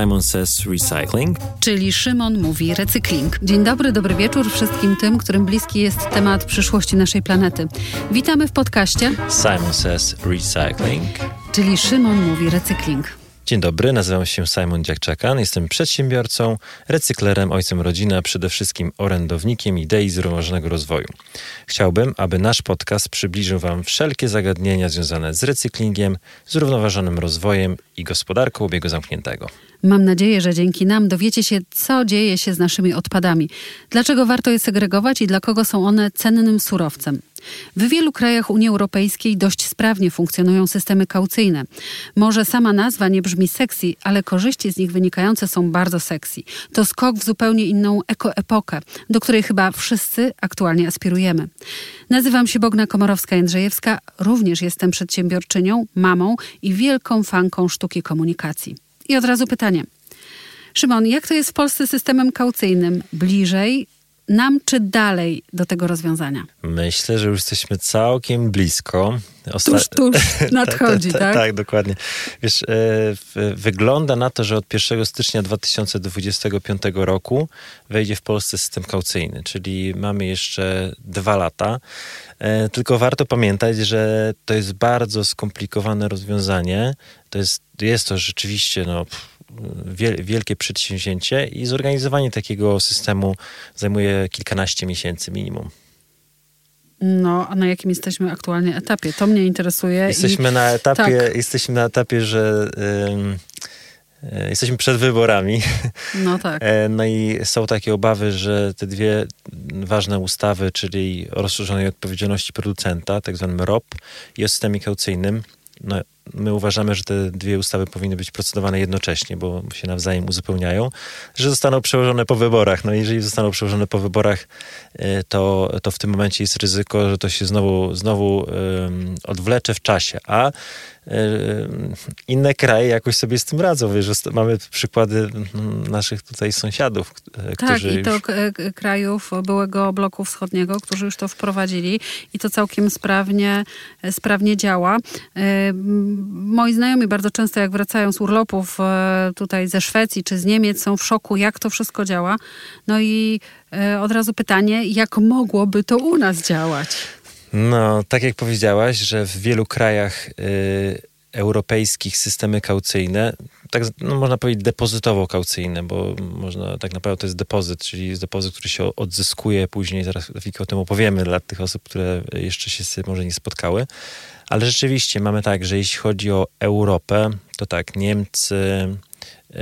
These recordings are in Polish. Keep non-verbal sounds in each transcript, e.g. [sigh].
Simon Says Recycling. Czyli Szymon mówi recykling. Dzień dobry, dobry wieczór wszystkim tym, którym bliski jest temat przyszłości naszej planety. Witamy w podcaście Simon Says Recycling. Czyli Szymon mówi recykling. Dzień dobry, nazywam się Simon Dziakczakan, jestem przedsiębiorcą, recyklerem, ojcem rodziny, a przede wszystkim orędownikiem idei zrównoważonego rozwoju. Chciałbym, aby nasz podcast przybliżył Wam wszelkie zagadnienia związane z recyklingiem, zrównoważonym rozwojem i gospodarką obiegu zamkniętego. Mam nadzieję, że dzięki nam dowiecie się, co dzieje się z naszymi odpadami, dlaczego warto je segregować i dla kogo są one cennym surowcem. W wielu krajach Unii Europejskiej dość sprawnie funkcjonują systemy kaucyjne. Może sama nazwa nie brzmi sexy, ale korzyści z nich wynikające są bardzo sexy. To skok w zupełnie inną ekoepokę, do której chyba wszyscy aktualnie aspirujemy. Nazywam się Bogna Komorowska-Jędrzejewska, również jestem przedsiębiorczynią, mamą i wielką fanką sztuki komunikacji. I od razu pytanie. Szymon, jak to jest w Polsce systemem kaucyjnym? Bliżej nam czy dalej do tego rozwiązania? Myślę, że już jesteśmy całkiem blisko. Osta... Tuż, tuż [laughs] nadchodzi, tak? Tak, dokładnie. Wiesz, e, wygląda na to, że od 1 stycznia 2025 roku wejdzie w Polsce system kaucyjny, czyli mamy jeszcze dwa lata. E, tylko warto pamiętać, że to jest bardzo skomplikowane rozwiązanie. To jest, jest to rzeczywiście no, wielkie przedsięwzięcie i zorganizowanie takiego systemu zajmuje kilkanaście miesięcy minimum. No, a na jakim jesteśmy aktualnie etapie? To mnie interesuje. Jesteśmy i... na etapie, tak. jesteśmy na etapie, że y, jesteśmy przed wyborami. No tak. E, no i są takie obawy, że te dwie ważne ustawy, czyli o rozszerzonej odpowiedzialności producenta, tak zwanym ROP i o systemie kaucyjnym, no, my uważamy, że te dwie ustawy powinny być procedowane jednocześnie, bo się nawzajem uzupełniają, że zostaną przełożone po wyborach. No jeżeli zostaną przełożone po wyborach, e, to, to w tym momencie jest ryzyko, że to się znowu, znowu odwlecze w czasie. A inne kraje jakoś sobie z tym radzą. Wiesz, mamy przykłady naszych tutaj sąsiadów, e, tak, którzy i to już... krajów byłego bloku wschodniego, którzy już to wprowadzili i to całkiem sprawnie, sprawnie działa. Moi znajomi bardzo często jak wracają z urlopów e, tutaj ze Szwecji czy z Niemiec są w szoku, jak to wszystko działa. No i e, od razu pytanie, jak mogłoby to u nas działać? No, tak jak powiedziałaś, że w wielu krajach y, europejskich systemy kaucyjne, tak no, można powiedzieć depozytowo-kaucyjne, bo można, tak naprawdę to jest depozyt, czyli jest depozyt, który się odzyskuje później, zaraz o tym opowiemy dla tych osób, które jeszcze się z tym może nie spotkały. Ale rzeczywiście mamy tak, że jeśli chodzi o Europę, to tak, Niemcy, yy,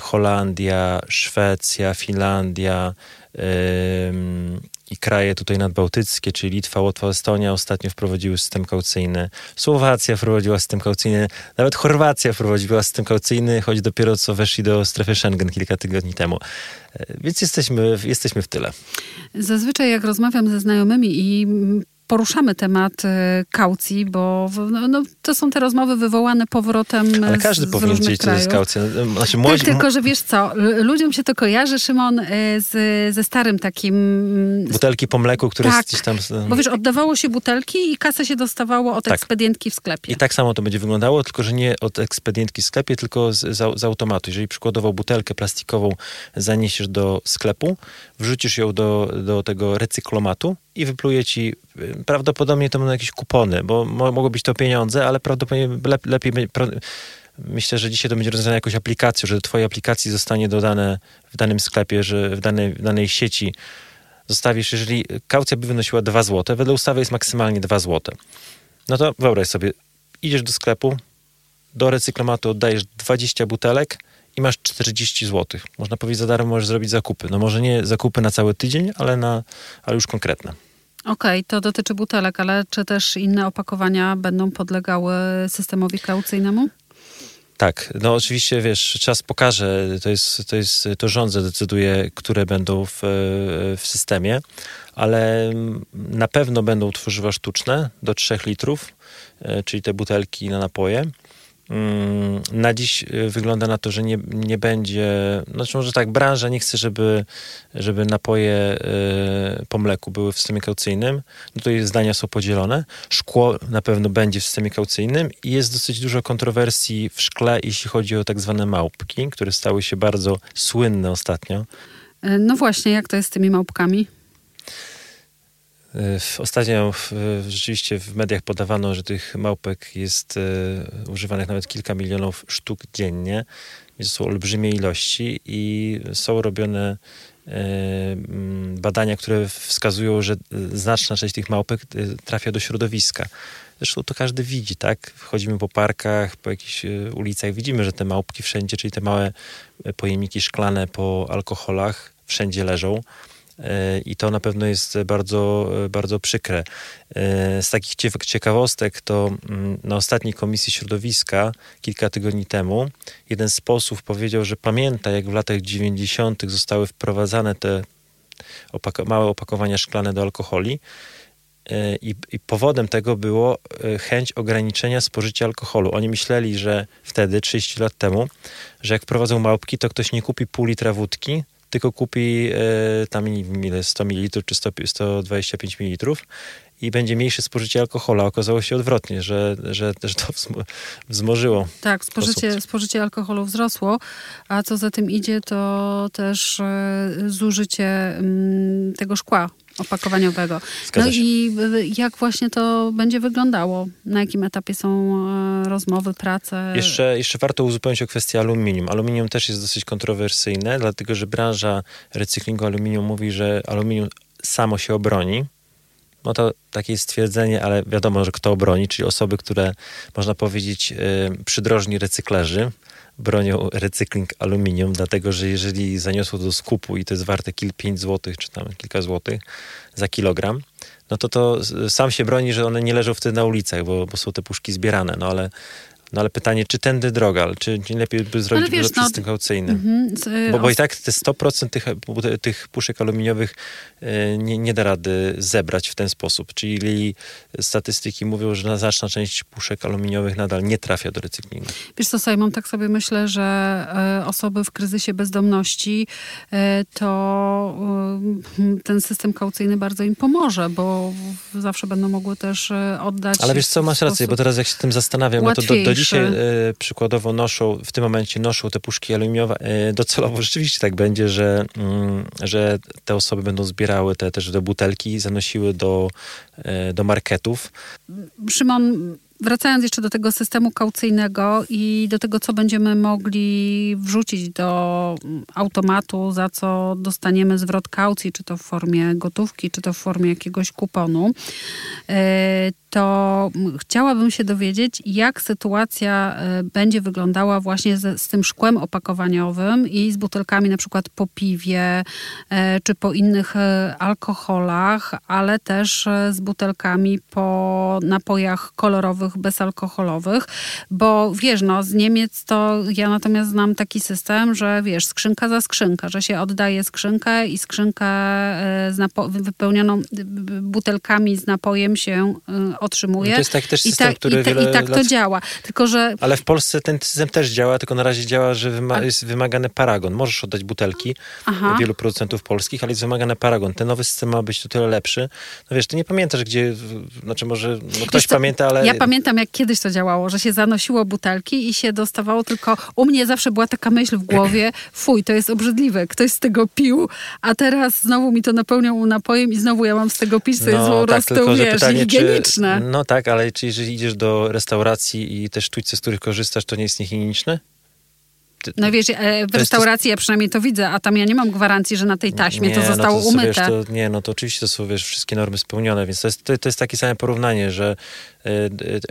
Holandia, Szwecja, Finlandia, i kraje tutaj nadbałtyckie, czyli Litwa, Łotwa, Estonia ostatnio wprowadziły system kaucyjny. Słowacja wprowadziła system kaucyjny, nawet Chorwacja wprowadziła system kaucyjny, choć dopiero co weszli do strefy Schengen kilka tygodni temu. E, więc jesteśmy, jesteśmy w tyle. Zazwyczaj jak rozmawiam ze znajomymi i poruszamy temat e, kaucji, bo no, no, to są te rozmowy wywołane powrotem Ale każdy z, powinien wiedzieć, co jest kaucja. Znaczy, młodzi... Tak, tylko że wiesz co, ludziom się to kojarzy, Szymon, e, z, ze starym takim... Butelki po mleku, które tak, gdzieś tam... Bo wiesz, oddawało się butelki i kasę się dostawało od tak. ekspedientki w sklepie. I tak samo to będzie wyglądało, tylko że nie od ekspedientki w sklepie, tylko z, z, z automatu. Jeżeli przykładowo butelkę plastikową zaniesiesz do sklepu, wrzucisz ją do, do tego recyklomatu i wypluje ci, y, prawdopodobnie to będą jakieś kupony, bo mogą być to pieniądze, ale prawdopodobnie lep, lepiej myślę, że dzisiaj to będzie rozwiązane jakąś aplikacją, że do twojej aplikacji zostanie dodane w danym sklepie, że w danej, w danej sieci zostawisz, jeżeli kaucja by wynosiła 2 zł, wedle ustawy jest maksymalnie 2 zł. No to wyobraź sobie, idziesz do sklepu, do recyklomatu oddajesz 20 butelek, i masz 40 zł. Można powiedzieć, za darmo możesz zrobić zakupy. No może nie zakupy na cały tydzień, ale, na, ale już konkretne. Okej, okay, to dotyczy butelek, ale czy też inne opakowania będą podlegały systemowi kaucyjnemu? Tak, no oczywiście wiesz, czas pokaże, to jest, to jest, to rząd zadecyduje, które będą w, w systemie, ale na pewno będą tworzywa sztuczne do 3 litrów, e, czyli te butelki na napoje na dziś y, wygląda na to, że nie, nie będzie, znaczy może tak, branża nie chce, żeby, żeby napoje y, po mleku były w systemie kaucyjnym. No tutaj zdania są podzielone. Szkło na pewno będzie w systemie kaucyjnym i jest dosyć dużo kontrowersji w szkle, jeśli chodzi o tak zwane małpki, które stały się bardzo słynne ostatnio. E, no właśnie, jak to jest z tymi małpkami? Ostatnio rzeczywiście w mediach podawano, że tych małpek jest e, używanych nawet kilka milionów sztuk dziennie. To są olbrzymie ilości i są robione e, badania, które wskazują, że znaczna część tych małpek e, trafia do środowiska. Zresztą to każdy widzi, tak? Wchodzimy po parkach, po jakichś ulicach, widzimy, że te małpki wszędzie, czyli te małe pojemniki szklane po alkoholach wszędzie leżą. E, i to na pewno jest bardzo, bardzo przykre. E, z takich ciekawostek to mm, na ostatniej Komisji Środowiska kilka tygodni temu jeden z posłów powiedział, że pamięta jak w latach 90. zostały wprowadzane te opako małe opakowania szklane do alkoholi e, i, I, powodem tego było chęć ograniczenia spożycia alkoholu. Oni myśleli, że wtedy, 30 lat temu, że jak wprowadzą małpki, to ktoś nie kupi pół litra wódki, tylko kupi e, tam ile, 100 ml czy 100, 125 ml i będzie mniejsze spożycie alkohola. Okazało się odwrotnie, że, że, że to wzmożyło. Tak, spożycie, spożycie alkoholu wzrosło, a co za tym idzie, to też e, zużycie mm, tego szkła opakowaniowego. Zgadza no się. i jak właśnie to będzie wyglądało? Na jakim etapie są e, rozmowy, prace? Jeszcze, jeszcze warto uzupełnić o kwestię aluminium. Aluminium też jest dosyć kontrowersyjne, dlatego że branża recyklingu aluminium mówi, że aluminium samo się obroni. No to takie jest stwierdzenie, ale wiadomo, że kto obroni, czyli osoby, które można powiedzieć yy, przydrożni recyklerzy, bronią recykling aluminium, dlatego że jeżeli zaniosło do skupu i to jest warte kil 5 zł, czy tam kilka złotych za kilogram, no to to sam się broni, że one nie leżą wtedy na ulicach, bo, bo są te puszki zbierane, no ale no ale pytanie, czy tędy droga, czy nie lepiej by zrobić wiesz, no, system kaucyjny? Mm -hmm, bo, bo i tak te 100% tych, tych puszek aluminiowych e, nie, nie da rady zebrać w ten sposób. Czyli statystyki mówią, że znaczna część puszek aluminiowych nadal nie trafia do recyklingu. Wiesz co, Simon, tak sobie myślę, że e, osoby w kryzysie bezdomności e, to ten system kaucyjny bardzo im pomoże, bo zawsze będą mogły też oddać... Ale wiesz co, masz rację, bo teraz jak się tym zastanawiam, no to do, do dzisiaj e, przykładowo noszą, w tym momencie noszą te puszki aluminiowe. E, docelowo [laughs] rzeczywiście tak będzie, że, mm, że te osoby będą zbierały te też do butelki, zanosiły do, e, do marketów. Szymon, Wracając jeszcze do tego systemu kaucyjnego i do tego, co będziemy mogli wrzucić do automatu, za co dostaniemy zwrot kaucji, czy to w formie gotówki, czy to w formie jakiegoś kuponu, e, to chciałabym się dowiedzieć, jak sytuacja e, będzie wyglądała właśnie z, z tym szkłem opakowaniowym i z butelkami na przykład po piwie, e, czy po innych alkoholach, ale też z butelkami po napojach kolorowych bezalkoholowych, bo wiesz, no z Niemiec to ja natomiast znam taki system, że wiesz, skrzynka za skrzynkę, że się oddaje skrzynkę i skrzynkę e, z wypełnioną butelkami z napojem się e, otrzymuje. No to jest tak też system, I, ta, który i, ta, i tak lat... to działa. Tylko, że... Ale w Polsce ten system też działa, tylko na razie działa, że wyma jest wymagany paragon. Możesz oddać butelki Aha. wielu producentów polskich, ale jest wymagany paragon. Ten nowy system ma być o tyle lepszy. No wiesz, ty nie pamiętasz, gdzie, znaczy może no ktoś pamięta, ale... Ja pamiętam jak kiedyś to działało, że się zanosiło butelki i się dostawało tylko... U mnie zawsze była taka myśl w głowie, [clears throat] fuj, to jest obrzydliwe, ktoś z tego pił, a teraz znowu mi to napełnią napojem i znowu ja mam z tego pić, co no, jest po tak, prostu, tylko, wiesz, pytanie, higieniczne. Czy, no tak, ale czy jeżeli idziesz do restauracji i te sztućce, z których korzystasz, to nie jest niehigieniczne? No wiesz, e, w restauracji ja przynajmniej to widzę, a tam ja nie mam gwarancji, że na tej taśmie nie, to zostało no to, umyte. Wiesz, to, nie, no to oczywiście to są wiesz, wszystkie normy spełnione, więc to jest, to, to jest takie same porównanie, że y,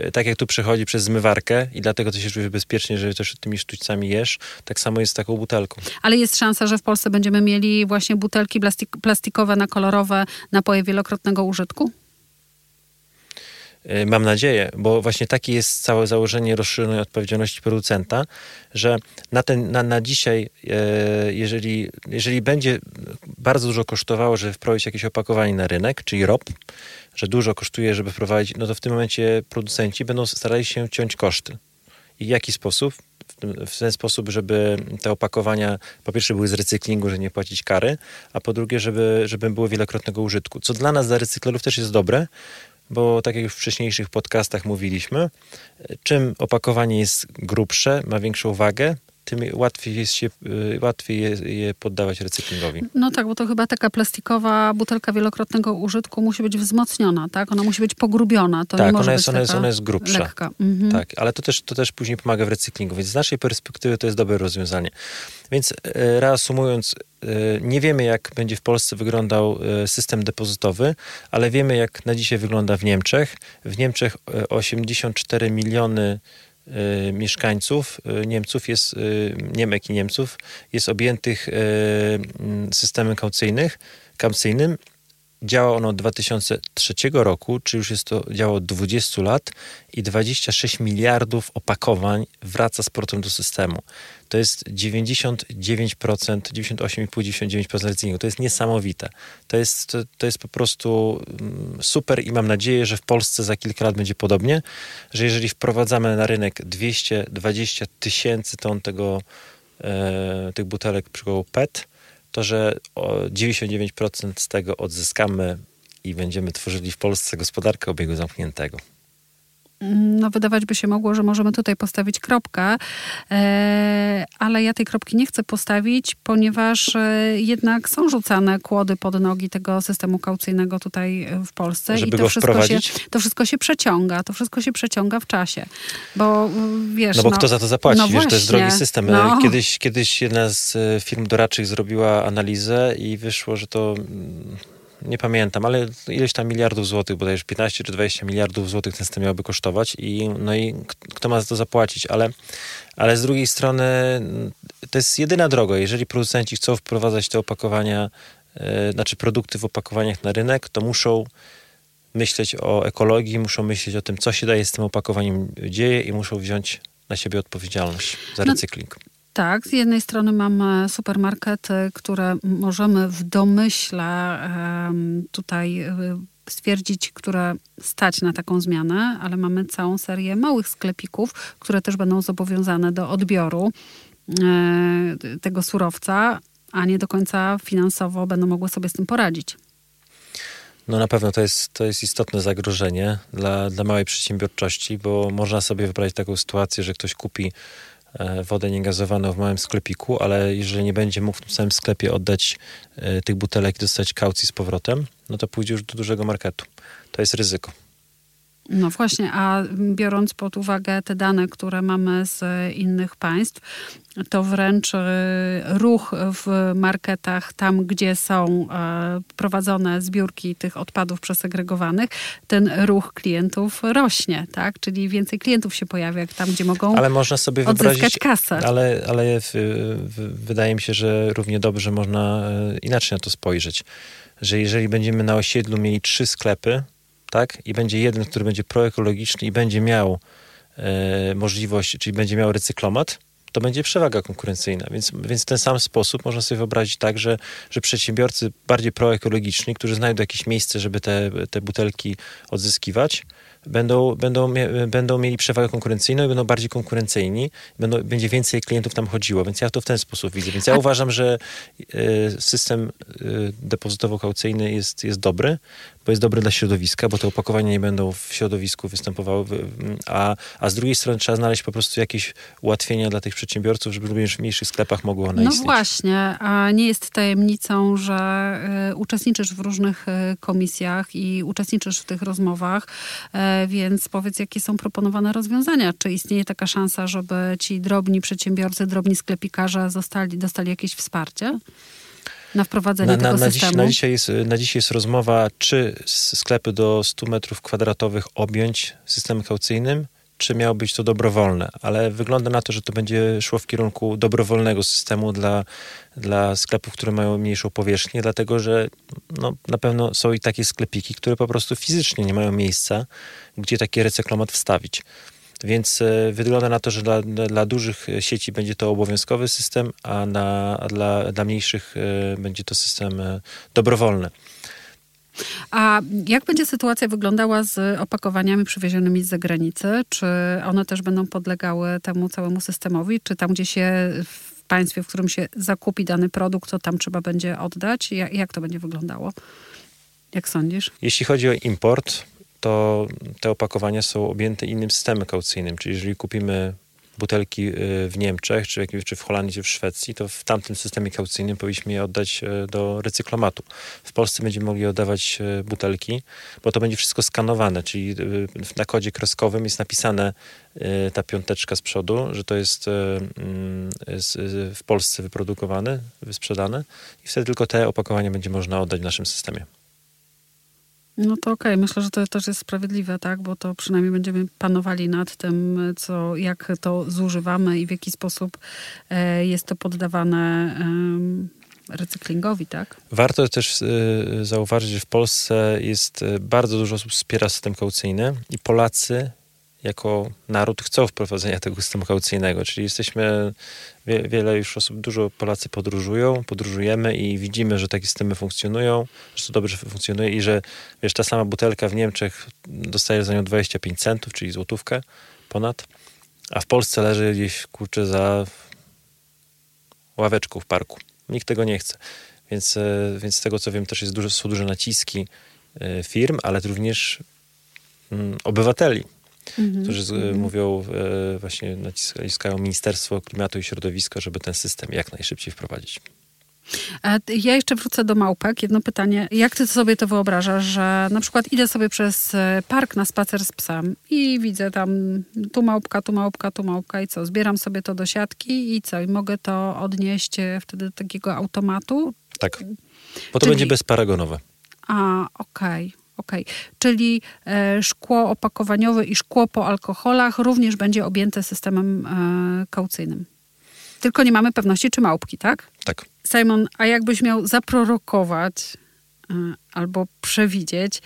y, tak jak tu przechodzi przez zmywarkę i dlatego ty się czujesz bezpiecznie, że też tymi sztućcami jesz, tak samo jest z taką butelką. Ale jest szansa, że w Polsce będziemy mieli właśnie butelki plastik plastikowe na kolorowe napoje wielokrotnego użytku? Y, mam nadzieję, bo właśnie takie jest całe założenie rozszerzonej odpowiedzialności producenta, że na, ten, na, na dzisiaj, e, jeżeli, jeżeli będzie bardzo dużo kosztowało, żeby wprowadzić jakieś opakowanie na rynek, czyli ROP, że dużo kosztuje, żeby wprowadzić, no to w tym momencie producenci będą starali się ciąć koszty. I w jaki sposób? w ten sposób, żeby te opakowania po pierwsze były z recyklingu, że nie płacić kary, a po drugie, żeby, żeby były wielokrotnego użytku. Co dla nas, dla recyklerów też jest dobre, bo tak jak już w wcześniejszych podcastach mówiliśmy, czym opakowanie jest grubsze, ma większą wagę, tym łatwiej jest się, y, łatwiej je, je poddawać recyklingowi. No tak, bo to chyba taka plastikowa butelka wielokrotnego użytku musi być wzmocniona, tak? Ona musi być pogrubiona. To tak, nie może ona, jest, być ona, jest, ona jest grubsza. Lekka. Mhm. Tak, ale to też, to też później pomaga w recyklingu, więc z naszej perspektywy to jest dobre rozwiązanie. Więc e, reasumując, nie wiemy jak będzie w Polsce wyglądał e, system depozytowy, ale wiemy jak na dzisiaj wygląda w Niemczech. W Niemczech 84 miliony Y, mieszkańców y, Niemców jest, y, Niemek i Niemców jest objętych systemem kaucyjnych, kaucyjnym. Działa ono od 2003 roku, czy już jest to działo od 20 lat i 26 miliardów opakowań wraca z portem do systemu to jest 99%, 98,5-99% recyklingu. To jest niesamowite. To jest, to, to, jest po prostu mm, super i mam nadzieję, że w Polsce za kilka lat będzie podobnie, że jeżeli wprowadzamy na rynek 220 tysięcy ton tego, e, tych butelek przykładowo PET, to że 99% z tego odzyskamy i będziemy tworzyli w Polsce gospodarkę obiegu zamkniętego no wydawać by się mogło, że możemy tutaj postawić kropkę, e, ale ja tej kropki nie chcę postawić, ponieważ e, jednak są rzucane kłody pod nogi tego systemu kaucyjnego tutaj w Polsce Żeby i to wszystko, się, to wszystko się przeciąga, to wszystko się przeciąga w czasie, bo wiesz... No bo no, kto za to zapłaci? No wiesz, właśnie, to jest drogi system. No. Kiedyś, kiedyś jedna z e, firm doradczych zrobiła analizę i wyszło, że to mm, nie pamiętam, ale ileś tam miliardów złotych, bodajże 15 czy 20 miliardów złotych ten system miałby kosztować i no i kto ma za to zapłacić, ale, ale z drugiej strony to jest jedyna droga. Jeżeli producenci chcą wprowadzać te opakowania, yy, znaczy produkty w opakowaniach na rynek, to muszą myśleć o ekologii, muszą myśleć o tym, co się daje z tym opakowaniem dzieje i muszą wziąć na siebie odpowiedzialność za no, recykling. Tak, z jednej strony mamy supermarkety, które możemy w domyśle tutaj y, stwierdzić, które stać na taką zmianę, ale mamy całą serię małych sklepików, które też będą zobowiązane do odbioru e, tego surowca, a nie do końca finansowo będą mogły sobie z tym poradzić. No na pewno to jest, to jest istotne zagrożenie dla, dla małej przedsiębiorczości, bo można sobie wybrać taką sytuację, że ktoś kupi wodę niegazowaną w małym sklepiku, ale jeżeli nie będzie mógł w tym samym sklepie oddać e, tych butelek i dostać kaucji z powrotem, no to pójdzie już do dużego marketu. To jest ryzyko. No właśnie, a biorąc pod uwagę te dane, które mamy z innych państw, to wręcz e, ruch w marketach, tam gdzie są e, prowadzone zbiórki tych odpadów przesegregowanych, ten ruch klientów rośnie, tak? Czyli więcej klientów się pojawia tam, gdzie mogą ale można sobie wyobrazić, kasę. Ale, ale w, w, wydaje mi się, że równie dobrze można e, inaczej na to spojrzeć. Że jeżeli będziemy na osiedlu mieli trzy sklepy, tak? I będzie jeden, który będzie proekologiczny i będzie miał e, możliwość, czyli będzie miał recyklomat, to będzie przewaga konkurencyjna. Więc, więc w ten sam sposób można sobie wyobrazić tak, że, że przedsiębiorcy bardziej proekologiczni, którzy znajdą jakieś miejsce, żeby te, te butelki odzyskiwać, będą, będą, będą mieli przewagę konkurencyjną i będą bardziej konkurencyjni, będą, będzie więcej klientów tam chodziło, więc ja to w ten sposób widzę. Więc ja uważam, że e, system e, depozytowo-kaucyjny jest, jest dobry, bo jest dobre dla środowiska, bo te opakowania nie będą w środowisku występowały, a, a z drugiej strony trzeba znaleźć po prostu jakieś ułatwienia dla tych przedsiębiorców, żeby również w mniejszych sklepach mogły one no istnieć. No właśnie, a nie jest tajemnicą, że y, uczestniczysz w różnych y, komisjach i uczestniczysz w tych rozmowach, y, więc powiedz, jakie są proponowane rozwiązania? Czy istnieje taka szansa, żeby ci drobni przedsiębiorcy, drobni sklepikarze zostali, dostali jakieś wsparcie? Na wprowadzenie na, tego na, systemu? Dziś, na, dzisiaj jest, na dzisiaj jest rozmowa, czy sklepy do 100 metrów kwadratowych objąć systemem kaucyjnym, czy miało być to dobrowolne, ale wygląda na to, że to będzie szło w kierunku dobrowolnego systemu dla, dla sklepów, które mają mniejszą powierzchnię, dlatego że no, na pewno są i takie sklepiki, które po prostu fizycznie nie mają miejsca, gdzie taki recyklomat wstawić. Więc e, wygląda na to, że dla, dla dużych sieci będzie to obowiązkowy system, a, na, a dla, dla mniejszych e, będzie to system e, dobrowolny. A jak będzie sytuacja wyglądała z opakowaniami przywiezionymi z zagranicy? Czy one też będą podlegały temu całemu systemowi? Czy tam, gdzie się w państwie, w którym się zakupi dany produkt, to tam trzeba będzie oddać? Jak, jak to będzie wyglądało? Jak sądzisz? Jeśli chodzi o import, to te opakowania są objęte innym systemem kaucyjnym, czyli jeżeli kupimy butelki y, w Niemczech, czy, czy w Holandii, czy w Szwecji, to w tamtym systemie kaucyjnym powinniśmy je oddać y, do recyklomatu. W Polsce będziemy mogli oddawać y, butelki, bo to będzie wszystko skanowane, czyli na kodzie kreskowym jest napisane ta piąteczka z przodu, że to jest mm, w Polsce wyprodukowane, wysprzedane i wtedy tylko te opakowania będzie można oddać w naszym systemie. No to okej, okay. myślę, że to też jest sprawiedliwe, tak? Bo to przynajmniej będziemy panowali nad tym, co, jak to zużywamy i w jaki sposób e, jest to poddawane recyklingowi, tak? Warto też e, zauważyć, że w Polsce jest e, bardzo dużo osób wspiera system kaucyjny i Polacy jako naród chcą wprowadzenia tego systemu kaucyjnego, czyli jesteśmy, wie, wiele już osób, dużo Polacy podróżują, podróżujemy i widzimy, że takie systemy funkcjonują, że to dobrze funkcjonuje i że wiesz, ta sama butelka w Niemczech dostaje za nią 25 centów, czyli złotówkę ponad, a w Polsce leży gdzieś, kurczę, za ławeczką w parku. Nikt tego nie chce. Więc, e, więc z tego co wiem, też jest duże, są duże naciski e, firm, ale również mm, obywateli mhm. którzy z, mhm. mówią, e, właśnie naciskają Ministerstwo Klimatu i Środowiska, żeby ten system jak najszybciej wprowadzić. Ja jeszcze wrócę do małpek. Jedno pytanie. Jak ty sobie to wyobrażasz, że na przykład idę sobie przez e, park na spacer z psem i widzę tam tu małpka, tu małpka, tu małpka i co? Zbieram sobie to do siatki i co? I mogę to odnieść e, wtedy do takiego automatu? Tak. Bo to Czyli... będzie bezparagonowe. A, okej. Okay. Okay. Czyli e, szkło opakowaniowe i szkło po alkoholach również będzie objęte systemem e, kaucyjnym. Tylko nie mamy pewności, czy małpki, tak? Tak. Simon, a jakbyś miał zaprorokować e, albo przewidzieć,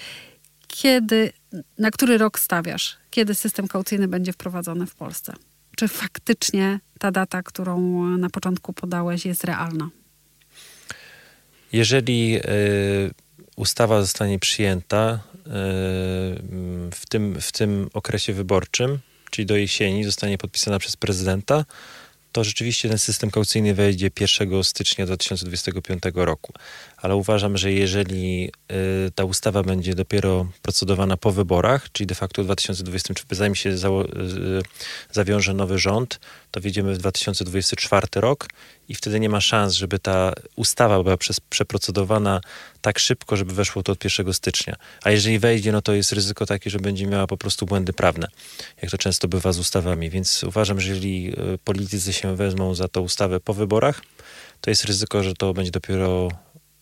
kiedy, na który rok stawiasz? Kiedy system kaucyjny będzie wprowadzony w Polsce? Czy faktycznie ta data, którą na początku podałeś, jest realna? Jeżeli y, ustawa zostanie przyjęta e, w tym, w tym okresie wyborczym, czyli do jesieni, zostanie podpisana przez prezydenta, to rzeczywiście ten system kaucyjny wejdzie 1 stycznia 2025 roku. Ale uważam, że jeżeli y, ta ustawa będzie dopiero procedowana po wyborach, czyli de facto w 2023, zanim się y, zawiąże nowy rząd, to wjedziemy w 2024 rok i wtedy nie ma szans, żeby ta ustawa była przez, przeprocedowana tak szybko, żeby weszło to od 1 stycznia. A jeżeli wejdzie, no to jest ryzyko takie, że będzie miała po prostu błędy prawne, jak to często bywa z ustawami. Więc uważam, że jeżeli y, politycy się wezmą za tą ustawę po wyborach, to jest ryzyko, że to będzie dopiero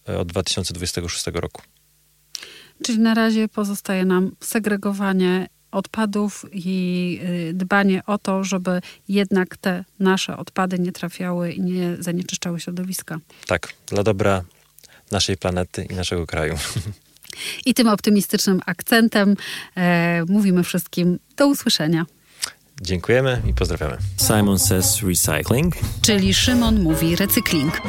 y, od 2026 roku. Czyli na razie pozostaje nam segregowanie odpadów i y, dbanie o to, żeby jednak te nasze odpady nie trafiały i nie zanieczyszczały środowiska. Tak, dla dobra naszej planety i naszego kraju. I tym optymistycznym akcentem e, mówimy wszystkim do usłyszenia. Dziękujemy i pozdrawiamy. Simon Says Recycling. Czyli Szymon mówi recykling.